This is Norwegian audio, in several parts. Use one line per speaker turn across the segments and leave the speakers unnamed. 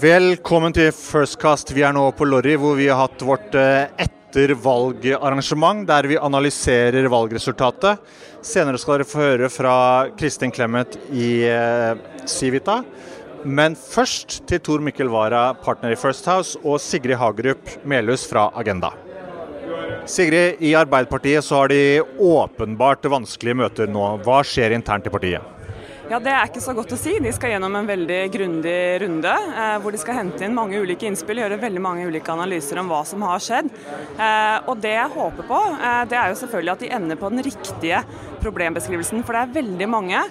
Velkommen til Firstcast. Vi er nå på Lorry, hvor vi har hatt vårt eh, ettervalgarrangement, der vi analyserer valgresultatet. Senere skal dere få høre fra Kristin Clemet i eh, Civita. Men først til Tor Mikkel Wara, partner i First House, og Sigrid Hagerup Melhus fra Agenda. Sigrid, i Arbeiderpartiet så har de åpenbart vanskelige møter nå. Hva skjer internt i partiet?
Ja, Det er ikke så godt å si. De skal gjennom en veldig grundig runde, eh, hvor de skal hente inn mange ulike innspill, gjøre veldig mange ulike analyser om hva som har skjedd. Eh, og Det jeg håper på, eh, det er jo selvfølgelig at de ender på den riktige problembeskrivelsen. For det er veldig mange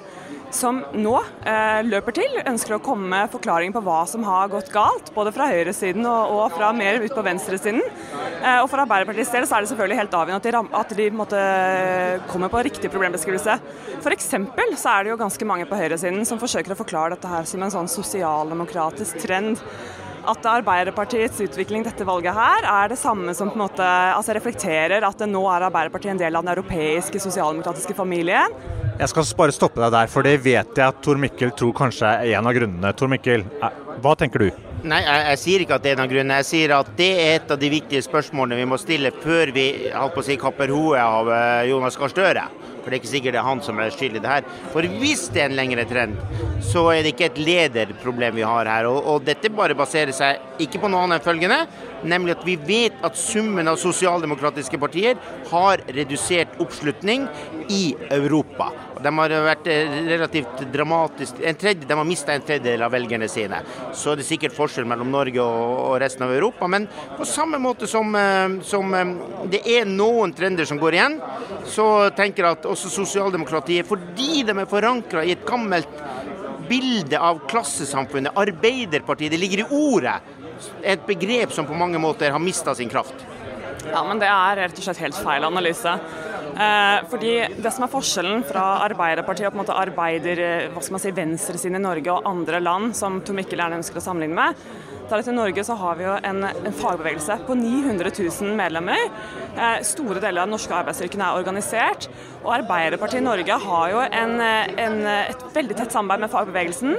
som nå eh, løper til, ønsker å komme med forklaring på hva som har gått galt. Både fra høyresiden og, og fra mer ut på venstresiden. Eh, og For Arbeiderpartiets del så er det selvfølgelig helt avgjørende at de, at de kommer på riktig problembeskrivelse. F.eks. så er det jo ganske mange på høyresiden som forsøker å forklare dette her som en sånn sosialdemokratisk trend at Arbeiderpartiets utvikling dette valget her er det samme som på en måte altså reflekterer at nå er Arbeiderpartiet en del av den europeiske sosialdemokratiske familien.
Jeg skal bare stoppe deg der, for det vet jeg at Tor Mikkel tror kanskje er en av grunnene. Tor Mikkel, eh, hva tenker du?
Nei, jeg, jeg, sier ikke at det er en av grunnene. Jeg sier at det er et av de viktige spørsmålene vi må stille før vi holdt på å si, kapper hodet av eh, Jonas Gahr Støre. For det er ikke sikkert det er han som er skyld i det her. For hvis det er en lengre trend, så er det ikke et lederproblem vi har her. Og, og dette bare baserer seg ikke på noe annet enn følgende, nemlig at vi vet at summen av sosialdemokratiske partier har redusert oppslutning i Europa. De har vært eh, relativt dramatisk tredje, De har mista en tredjedel av velgerne sine. Så det er sikkert forskjell mellom Norge og resten av Europa. Men på samme måte som, eh, som eh, det er noen trender som går igjen, så tenker jeg at også sosialdemokratiet, fordi de er forankra i et gammelt bilde av klassesamfunnet, Arbeiderpartiet, det ligger i ordet, et begrep som på mange måter har mista sin kraft.
Ja, men det er rett og slett helt feil analyse. Eh, fordi Det som er forskjellen fra Arbeiderpartiet og på en måte arbeider, eh, hva skal man si, venstresiden i Norge og andre land, som Tor Mikkel gjerne ønsker å sammenligne med, er at I Norge så har vi jo en, en fagbevegelse på 900 000 medlemmer. Eh, store deler av den norske arbeidsstyrken er organisert. Og Arbeiderpartiet i Norge har jo en, en, et veldig tett samarbeid med fagbevegelsen.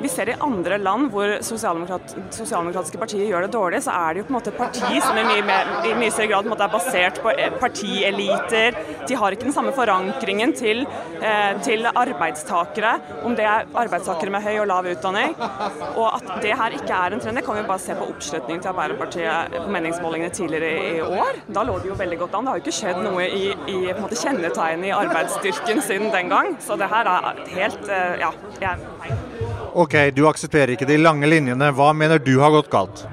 Vi ser i andre land hvor sosialdemokrat, sosialdemokratiske partier gjør det dårlig, så er det jo på en måte parti som i mye, i mye større grad er basert på eh, partieliter. De har ikke den samme forankringen til, eh, til arbeidstakere, om det er arbeidstakere med høy og lav utdanning. Og at det her ikke er en trend, det kan vi bare se på oppslutningen til Arbeiderpartiet på meningsmålingene tidligere i år. Da lå det jo veldig godt an. Det har jo ikke skjedd noe i, i kjennetegn tegn i arbeidsstyrken siden den gang. Så det her er helt eh, ja. Jeg,
OK, du aksepterer ikke de lange linjene. Hva mener du har gått galt?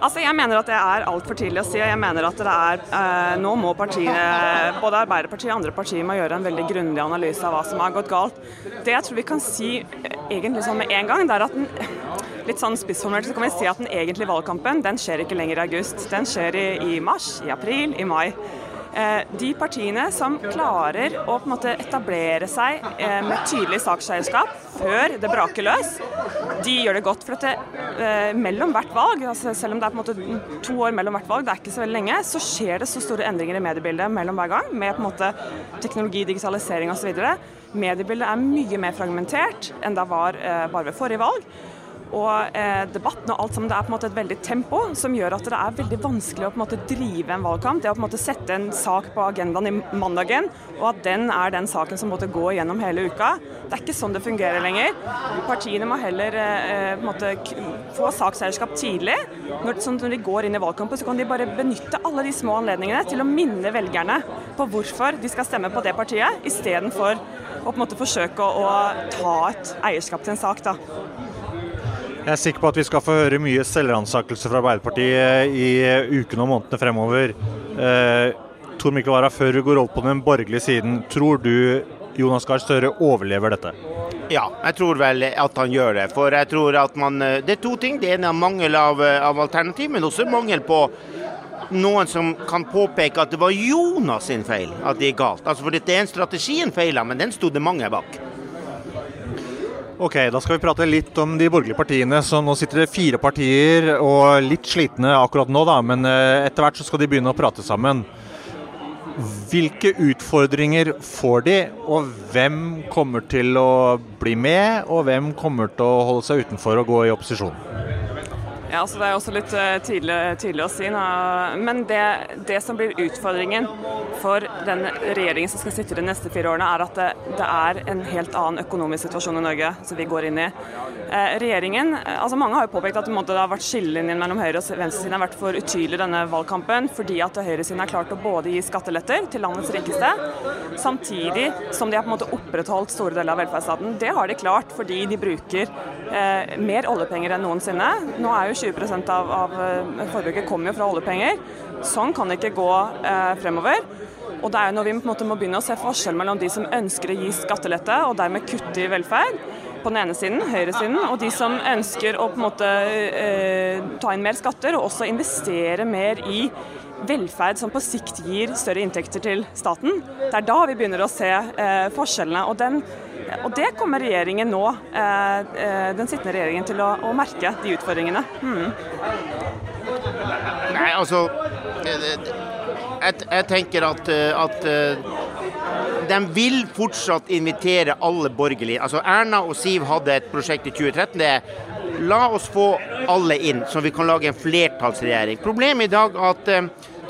Altså, Jeg mener at det er altfor tidlig å si. Jeg mener at det er, eh, Nå må partiene, både Arbeiderpartiet og andre partier må gjøre en veldig grundig analyse av hva som har gått galt. Det jeg tror vi kan si eh, egentlig sånn med en gang, det er at den, litt sånn spissformulert så kan vi si at den egentlige valgkampen den skjer ikke lenger i august. Den skjer i, i mars, i april, i mai. Eh, de partiene som klarer å på en måte etablere seg eh, med tydelig sakseierskap før det braker løs, de gjør det godt. For at det, eh, mellom hvert valg, altså selv om det er på en måte to år mellom hvert valg, det er ikke så veldig lenge, så skjer det så store endringer i mediebildet mellom hver gang, med på en måte teknologi, digitalisering osv. Mediebildet er mye mer fragmentert enn det var bare ved forrige valg og eh, debatten og alt sammen. Det er på en måte et veldig tempo som gjør at det er veldig vanskelig å på en måte drive en valgkamp. Det å på en måte sette en sak på agendaen i mandagen, og at den er den saken som måtte gå gjennom hele uka. Det er ikke sånn det fungerer lenger. Partiene må heller eh, på en få sakseierskap tidlig. Når, sånn når de går inn i valgkampen, så kan de bare benytte alle de små anledningene til å minne velgerne på hvorfor de skal stemme på det partiet, istedenfor å på en måte forsøke å, å ta et eierskap til en sak. da.
Jeg er sikker på at vi skal få høre mye selvransakelse fra Arbeiderpartiet i ukene og månedene fremover. Eh, Tor Mikkel Wara, før du går opp på den borgerlige siden, tror du Jonas Gahr Støre overlever dette?
Ja, jeg tror vel at han gjør det. For jeg tror at man eh, Det er to ting. Det ene er mangel av, eh, av alternativ, men også mangel på noen som kan påpeke at det var Jonas sin feil at det gikk galt. Altså for det er en strategien feila, men den sto det mange bak.
Ok, Da skal vi prate litt om de borgerlige partiene. så Nå sitter det fire partier og litt slitne akkurat nå, da, men eh, etter hvert så skal de begynne å prate sammen. Hvilke utfordringer får de, og hvem kommer til å bli med, og hvem kommer til å holde seg utenfor og gå i opposisjon?
Ja, så Det er også litt uh, tidlig, tidlig, å si. Nå. Men det, det, som blir utfordringen for den regjeringen som skal sitte de neste fire årene, er at det, det er en helt annen økonomisk situasjon i Norge som vi går inn i. Eh, regjeringen, eh, altså Mange har jo påpekt at det har vært skillelinjen mellom høyre- og venstresiden har vært for utydelig denne valgkampen, fordi at høyresiden har klart å både gi skatteletter til landets rikeste, samtidig som de har på en måte opprettholdt store deler av velferdsstaten. Det har de klart fordi de bruker eh, mer oljepenger enn noensinne. Nå er jo 20 av, av eh, forbruket kommer jo fra oljepenger. Sånn kan det ikke gå eh, fremover. Og det er jo når vi på en måte må begynne å se forskjell mellom de som ønsker å gi skattelette og dermed kutte i velferd, på den ene siden, høyresiden, og de som ønsker å på en måte eh, ta inn mer skatter og også investere mer i velferd som på sikt gir større inntekter til staten. Det er da vi begynner å se eh, forskjellene. Og den og det kommer regjeringen nå, eh, eh, den sittende regjeringen til å, merke, de utfordringene. Mm.
Nei, altså jeg, jeg tenker at, at de vil fortsatt invitere alle borgerlige. Altså Erna og Siv hadde et prosjekt i 2013. det er La oss få alle inn, så vi kan lage en flertallsregjering. Problemet i dag er at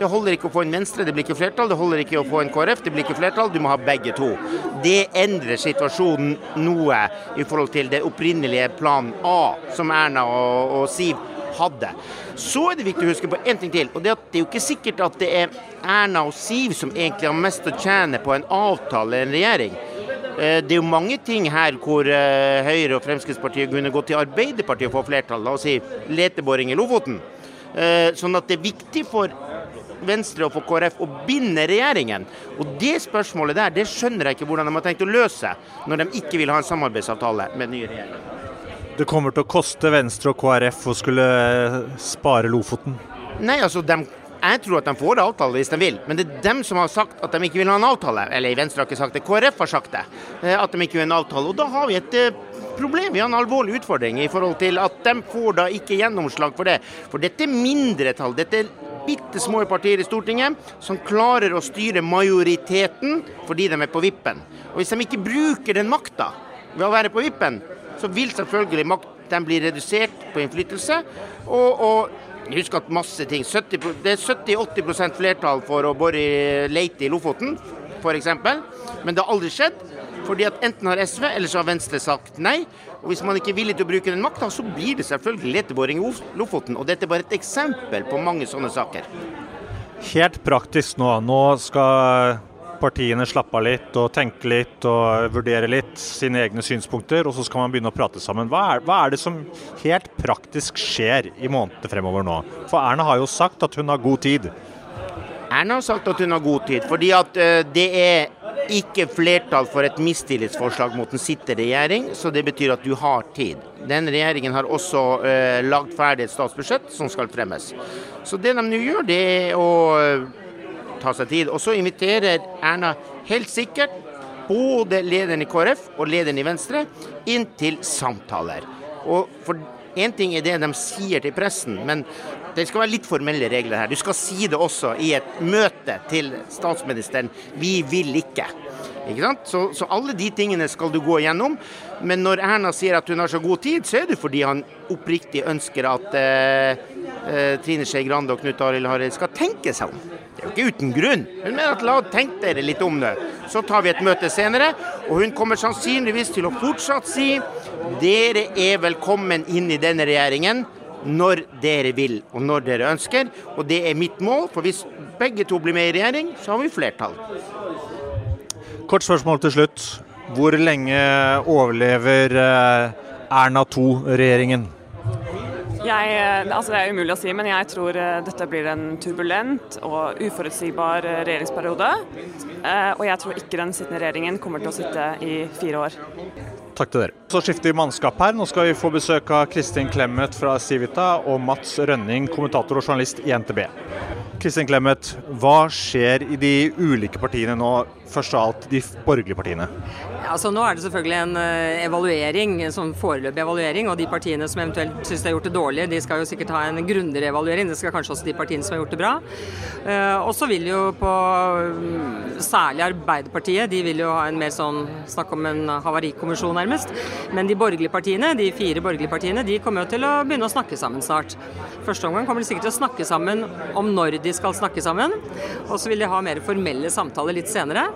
det holder ikke å få en Venstre, det blir ikke flertall. Det holder ikke å få en KrF, det blir ikke flertall. Du må ha begge to. Det endrer situasjonen noe i forhold til det opprinnelige plan A, som Erna og, og Siv hadde. Så er det viktig å huske på en ting til. og Det, det er jo ikke sikkert at det er Erna og Siv som egentlig har mest å tjene på en avtale en regjering. Eh, det er jo mange ting her hvor eh, Høyre og Fremskrittspartiet kunne gå til Arbeiderpartiet og få flertall. La oss si leteboring i Lofoten. Eh, sånn at det er viktig for Venstre og for KrF å binde regjeringen. Og Det spørsmålet der, det skjønner jeg ikke hvordan de har tenkt å løse, når de ikke vil ha en samarbeidsavtale med den nye regjeringen.
Det kommer til å koste Venstre og KrF å skulle spare Lofoten?
Nei, altså, de, jeg tror at de får avtale hvis de vil, men det er dem som har sagt at de ikke vil ha en avtale. Eller Venstre har ikke sagt det, KrF har sagt det. Eh, at de ikke vil ha en avtale. Og da har vi et eh, problem, vi har en alvorlig utfordring i forhold til at de får da ikke gjennomslag for det. For dette er mindretall. Dette er bitte små partier i Stortinget som klarer å styre majoriteten fordi de er på vippen. Og Hvis de ikke bruker den makta ved å være på vippen, så vil selvfølgelig makten bli redusert på innflytelse. Og, og husk at masse ting 70, Det er 70-80% flertall for å bore leite i Lofoten, f.eks. Men det har aldri skjedd. Fordi at enten har SV eller så har Venstre sagt nei. Og Hvis man ikke er villig til å bruke den makta, så blir det selvfølgelig leteboring i Lofoten. Og dette er bare et eksempel på mange sånne saker.
Helt praktisk nå. Nå skal partiene slappe av litt og tenke litt og vurdere litt sine egne synspunkter, og så skal man begynne å prate sammen. Hva er, hva er det som helt praktisk skjer i månedene fremover nå? For Erna har jo sagt at hun har god tid.
Erna har sagt at hun har god tid, fordi at uh, det er ikke flertall for et mistillitsforslag mot den sittende regjering, så det betyr at du har tid. Den regjeringen har også eh, lagd ferdig et statsbudsjett som skal fremmes. Så det de nå gjør, det er å uh, ta seg tid. Og så inviterer Erna helt sikkert både lederen i KrF og lederen i Venstre inn til samtaler. Og for Én ting er det de sier til pressen, men det skal være litt formelle regler her. Du skal si det også i et møte til statsministeren. Vi vil ikke. Ikke sant? Så, så, alle de tingene skal du gå igjennom. Men når Erna sier at hun har så god tid, så er det fordi han oppriktig ønsker at eh, eh, Trine Skei Grande og Knut Arild Hareide skal tenke seg om. Det er jo ikke uten grunn. Hun mener at la tenke dere litt om det. Så tar vi et møte senere, og hun kommer sannsynligvis til å fortsatt si dere er velkommen inn i denne regjeringen når dere vil og når dere ønsker. Og det er mitt mål, for hvis begge to blir med i regjering, så har vi flertall.
Kort spørsmål til slutt. Hvor lenge overlever eh, Erna 2-regjeringen?
Jeg, eh, altså det er umulig å si, men jeg tror eh, dette blir en turbulent og uforutsigbar regjeringsperiode. Og jeg tror ikke den sittende regjeringen kommer til å sitte i fire år.
Takk til dere. Så skifter vi mannskap her. Nå skal vi få besøk av Kristin Clemet fra Civita og Mats Rønning, kommentator og journalist i NTB. Kristin Clemet, hva skjer i de ulike partiene nå, først av alt de borgerlige partiene?
Altså Nå er det selvfølgelig en uh, evaluering, sånn foreløpig evaluering. Og de partiene som eventuelt syns de har gjort det dårlig, de skal jo sikkert ha en grundigere evaluering. Det skal kanskje også de partiene som har gjort det bra. Uh, og så vil jo på um, særlig Arbeiderpartiet, de vil jo ha en mer sånn snakk om en havarikommisjon nærmest. Men de borgerlige partiene, de fire borgerlige partiene, de kommer jo til å begynne å snakke sammen snart. Første omgang kommer de sikkert til å snakke sammen om når de skal snakke sammen. Og så vil de ha mer formelle samtaler litt senere.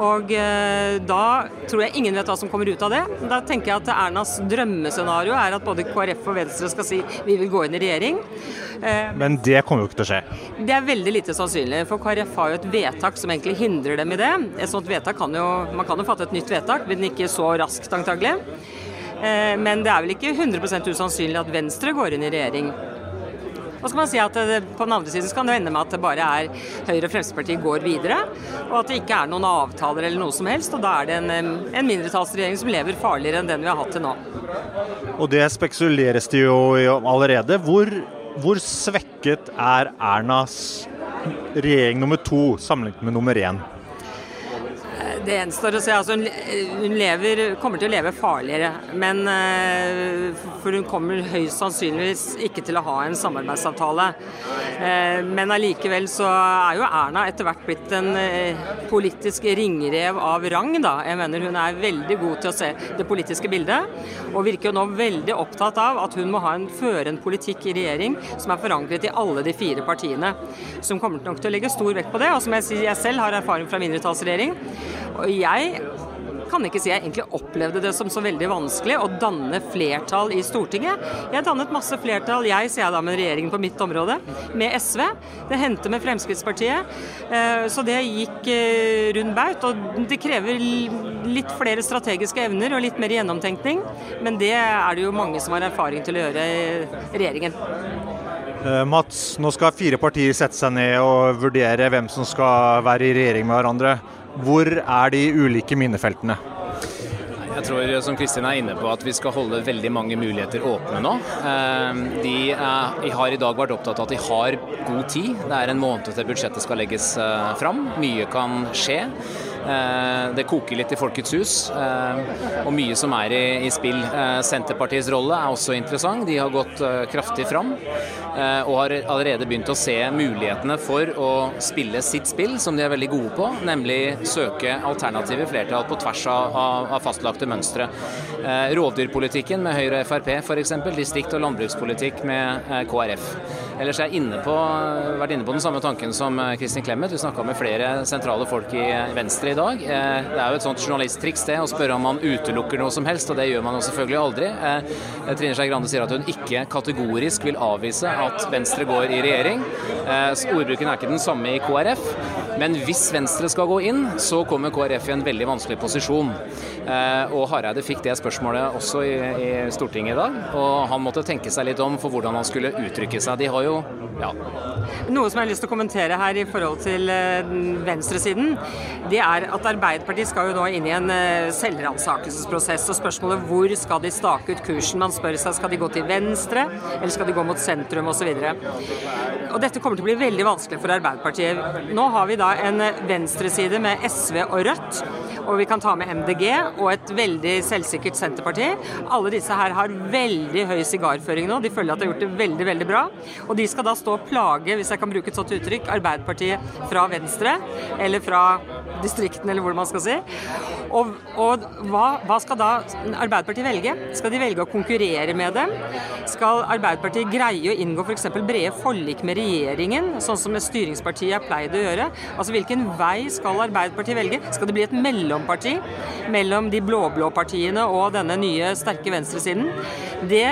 Og uh, da tror jeg ingen vet hva som kommer ut av det. Da tenker jeg at Ernas drømmescenario er at både KrF og Venstre skal si vi vil gå inn i regjering.
Eh, Men det kommer jo ikke til å skje?
Det er veldig lite sannsynlig. For KrF har jo et vedtak som egentlig hindrer dem i det. Et sånt vedtak kan jo, Man kan jo fatte et nytt vedtak, men ikke så raskt antagelig. Eh, men det er vel ikke 100% usannsynlig at Venstre går inn i regjering. Og så kan man si at det, På den andre siden så kan det ende med at det bare er Høyre og Fremskrittspartiet går videre, og at det ikke er noen avtaler eller noe som helst. og Da er det en, en mindretallsregjering som lever farligere enn den vi har hatt til nå.
Og det spekuleres det jo allerede. Hvor, hvor svekket er Ernas regjering nummer to sammenlignet med nummer én?
Det gjenstår å se. Altså, hun lever, kommer til å leve farligere. Men, eh, for hun kommer høyst sannsynligvis ikke til å ha en samarbeidsavtale. Eh, men allikevel så er jo Erna etter hvert blitt en eh, politisk ringrev av rang. Da. Jeg mener Hun er veldig god til å se det politiske bildet, og virker jo nå veldig opptatt av at hun må ha en, føre en politikk i regjering som er forankret i alle de fire partiene. Som kommer nok til å legge stor vekt på det. Og som jeg jeg selv har erfaring fra mindretallsregjering. Og jeg kan ikke si jeg egentlig opplevde det som så veldig vanskelig å danne flertall i Stortinget. Jeg dannet masse flertall, jeg sier jeg da med regjeringen på mitt område, med SV. Det hendte med Fremskrittspartiet. Eh, så det gikk eh, rund baut. Og det krever litt flere strategiske evner og litt mer gjennomtenkning. Men det er det jo mange som har erfaring til å gjøre i regjeringen.
Eh, Mats, nå skal fire partier sette seg ned og vurdere hvem som skal være i regjering med hverandre. Hvor er de ulike minnefeltene?
Jeg tror som Kristin er inne på at vi skal holde veldig mange muligheter åpne nå. De har i dag vært opptatt av at de har god tid. Det er en måned til budsjettet skal legges fram. Mye kan skje. Det koker litt i Folkets hus, og mye som er i, i spill. Senterpartiets rolle er også interessant. De har gått kraftig fram og har allerede begynt å se mulighetene for å spille sitt spill, som de er veldig gode på, nemlig søke alternative flertall på tvers av, av, av fastlagte mønstre. Rovdyrpolitikken med Høyre og Frp f.eks., distrikt- og landbrukspolitikk med KrF. Ellers er jeg inne på, vært inne på den samme tanken som Kristin Clemet. Vi snakka med flere sentrale folk i Venstre i dag. Det er jo et sånt journalisttriks det, å spørre om man utelukker noe som helst, og det gjør man jo selvfølgelig aldri. Trine Skei Grande sier at hun ikke kategorisk vil avvise at Venstre går i regjering. Ordbruken er ikke den samme i KrF. Men hvis Venstre skal gå inn, så kommer KrF i en veldig vanskelig posisjon. Og Hareide fikk det spørsmålet også i, i Stortinget i dag, og han måtte tenke seg litt om for hvordan han skulle uttrykke seg. De har jo ja.
Noe som jeg har lyst til å kommentere her i forhold til venstresiden, det er at Arbeiderpartiet skal jo nå inn i en selvransakelsesprosess. Og spørsmålet hvor skal de stake ut kursen? Man spør seg skal de gå til venstre, eller skal de gå mot sentrum osv. Dette kommer til å bli veldig vanskelig for Arbeiderpartiet. Nå har vi da en venstreside med SV og Rødt. Og vi kan ta med MDG og et veldig selvsikkert Senterparti. Alle disse her har veldig høy sigarføring nå. De føler at de har gjort det veldig veldig bra. Og de skal da stå og plage, hvis jeg kan bruke et sånt uttrykk, Arbeiderpartiet fra venstre. Eller fra distriktene, eller hvor man skal si. Og, og hva, hva, skal da Arbeiderpartiet velge? Skal de velge å konkurrere med dem? Skal Arbeiderpartiet greie å inngå f.eks. brede forlik med regjeringen, sånn som et styringsparti er pleid å gjøre? Altså Hvilken vei skal Arbeiderpartiet velge? Skal det bli et mellomparti mellom de blå-blå partiene og denne nye, sterke venstresiden? Det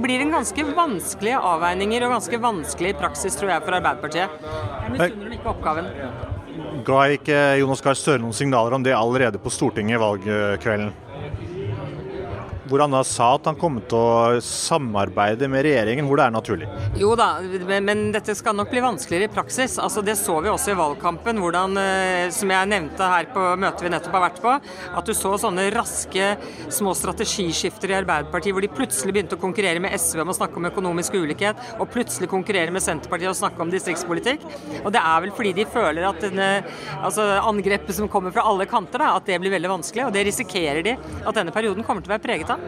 blir en ganske vanskelige avveininger og ganske vanskelig praksis, tror jeg, for Arbeiderpartiet. Jeg misunner dem ikke oppgaven.
Ga ikke Jonas Gahr Støre noen signaler om det allerede på Stortinget valgkvelden? Hvor han da sa at han kom til å samarbeide med regjeringen hvor det er naturlig.
Jo da, men dette skal nok bli vanskeligere i praksis. Altså, det så vi også i valgkampen, hvordan, eh, som jeg nevnte her på møtet vi nettopp har vært på, at du så sånne raske små strategiskifter i Arbeiderpartiet hvor de plutselig begynte å konkurrere med SV om å snakke om økonomisk ulikhet, og plutselig konkurrere med Senterpartiet og snakke om distriktspolitikk. Og det er vel fordi de føler at denne, altså angrepet som kommer fra alle kanter, da, at det blir veldig vanskelig. Og det risikerer de at denne perioden kommer til å være preget av.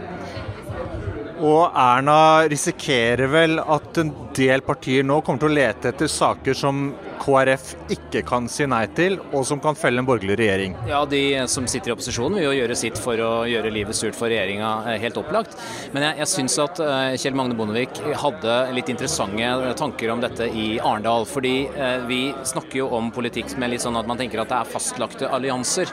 Og Erna risikerer vel at en del partier nå kommer til å lete etter saker som KrF ikke kan si nei til, og som kan felle en borgerlig regjering?
Ja, De som sitter i opposisjonen vil jo gjøre sitt for å gjøre livet surt for regjeringa, eh, helt opplagt. Men jeg, jeg syns at eh, Kjell Magne Bondevik hadde litt interessante tanker om dette i Arendal. Fordi eh, vi snakker jo om politikk med litt sånn at man tenker at det er fastlagte allianser.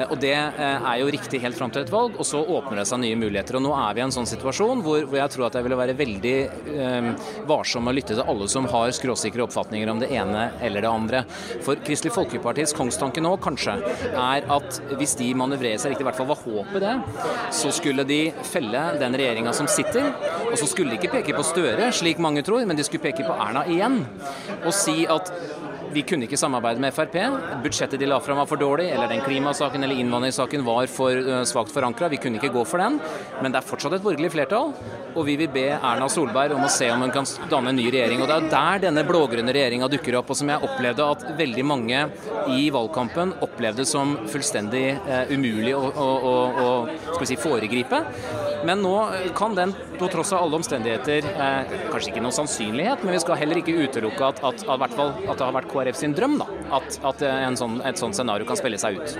Eh, og Det eh, er jo riktig helt fram til et valg, og så åpner det seg nye muligheter. Og Nå er vi i en sånn situasjon hvor, jeg tror at jeg ville være veldig eh, varsom med å lytte til alle som har skråsikre oppfatninger om det ene eller det andre. For Kristelig Folkepartis kongstanke nå kanskje er at hvis de manøvrerer seg riktig, i hvert fall var håpet det, så skulle de felle den regjeringa som sitter. Og så skulle de ikke peke på Støre, slik mange tror, men de skulle peke på Erna igjen. Og si at vi kunne ikke samarbeide med Frp. Budsjettet de la fram var for dårlig, eller den klimasaken eller innvandringssaken var for uh, svakt forankra. Vi kunne ikke gå for den. Men det er fortsatt et borgerlig flertall, og vi vil be Erna Solberg om å se om hun kan danne en ny regjering. Og Det er der denne blå-grønne regjeringa dukker opp, og som jeg opplevde at veldig mange i valgkampen opplevde som fullstendig eh, umulig å, å, å, å si, foregripe. Men nå kan den, på tross av alle omstendigheter, eh, kanskje ikke noen sannsynlighet, men vi skal heller ikke utelukke at, at, at, at det har vært KrF sin drøm da, at, at sånn, et sånt scenario kan spille seg ut.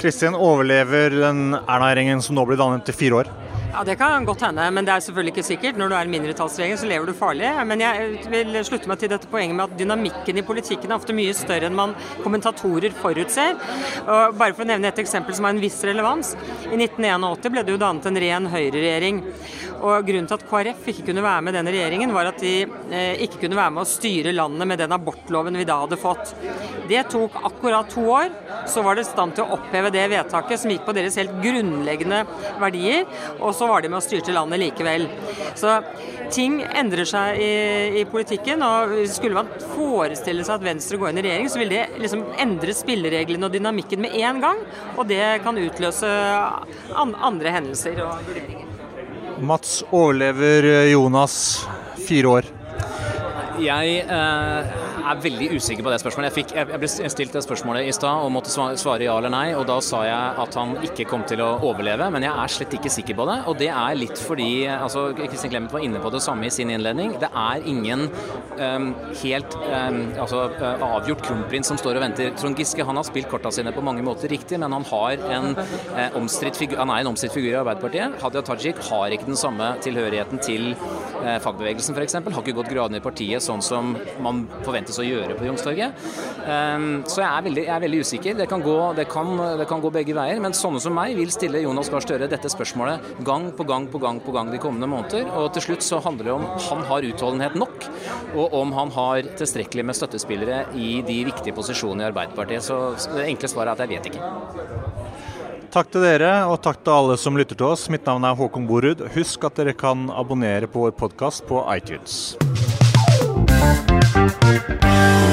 Kristin, overlever den Erna-regjeringen som nå blir dannet til fire år?
Ja, Det kan godt hende, men det er selvfølgelig ikke sikkert. Når du er en mindretallsregjering, så lever du farlig. Men jeg vil slutte meg til dette poenget med at dynamikken i politikken er ofte mye større enn man kommentatorer forutser. Og bare for å nevne et eksempel som har en viss relevans. I 1981 ble det jo dannet en ren høyreregjering. Og Grunnen til at KrF ikke kunne være med i denne regjeringen, var at de eh, ikke kunne være med å styre landet med den abortloven vi da hadde fått. Det tok akkurat to år. Så var det i stand til å oppheve det vedtaket som gikk på deres helt grunnleggende verdier. og så var de med og styrte landet likevel. Så ting endrer seg i, i, politikken, og skulle man forestille seg at Venstre går inn i regjering, så vil det liksom endre spillereglene og dynamikken med en gang. Og det kan utløse an andre hendelser og vurderinger.
Mats, overlever Jonas fire år?
Jeg eh, er veldig usikker på det spørsmålet. Jeg, fikk, jeg ble stilt det spørsmålet i stad og måtte svare ja eller nei, og da sa jeg at han ikke kom til å overleve, men jeg er slett ikke sikker på det. Og det er litt fordi altså Kristin Clemet var inne på det samme i sin innledning. Det er ingen um, helt um, altså, uh, avgjort kronprins som står og venter. Trond Giske han har spilt korta sine på mange måter riktig, men han, har en, uh, figur, han er en omstridt figur i Arbeiderpartiet. Hadia Tajik har ikke den samme tilhørigheten til uh, fagbevegelsen f.eks. Har ikke gått gradene i partiet sånn som man forventes å gjøre på Youngstorget. Um, så jeg er, veldig, jeg er, veldig, usikker. Det kan, gå, det, kan, det kan, gå, begge veier. Men sånne som meg vil stille Jonas Gahr Støre dette spørsmålet gang på gang på gang på gang de kommende måneder. Og til slutt så handler det om han har utholdenhet nok, og om han har tilstrekkelig med støttespillere i de viktige posisjonene i Arbeiderpartiet. Så det enkle svaret er at jeg vet ikke.
Takk til dere, og takk til alle som lytter til oss. Mitt navn er Håkon Borud. Husk at dere kan abonnere på vår podkast på iTunes. Música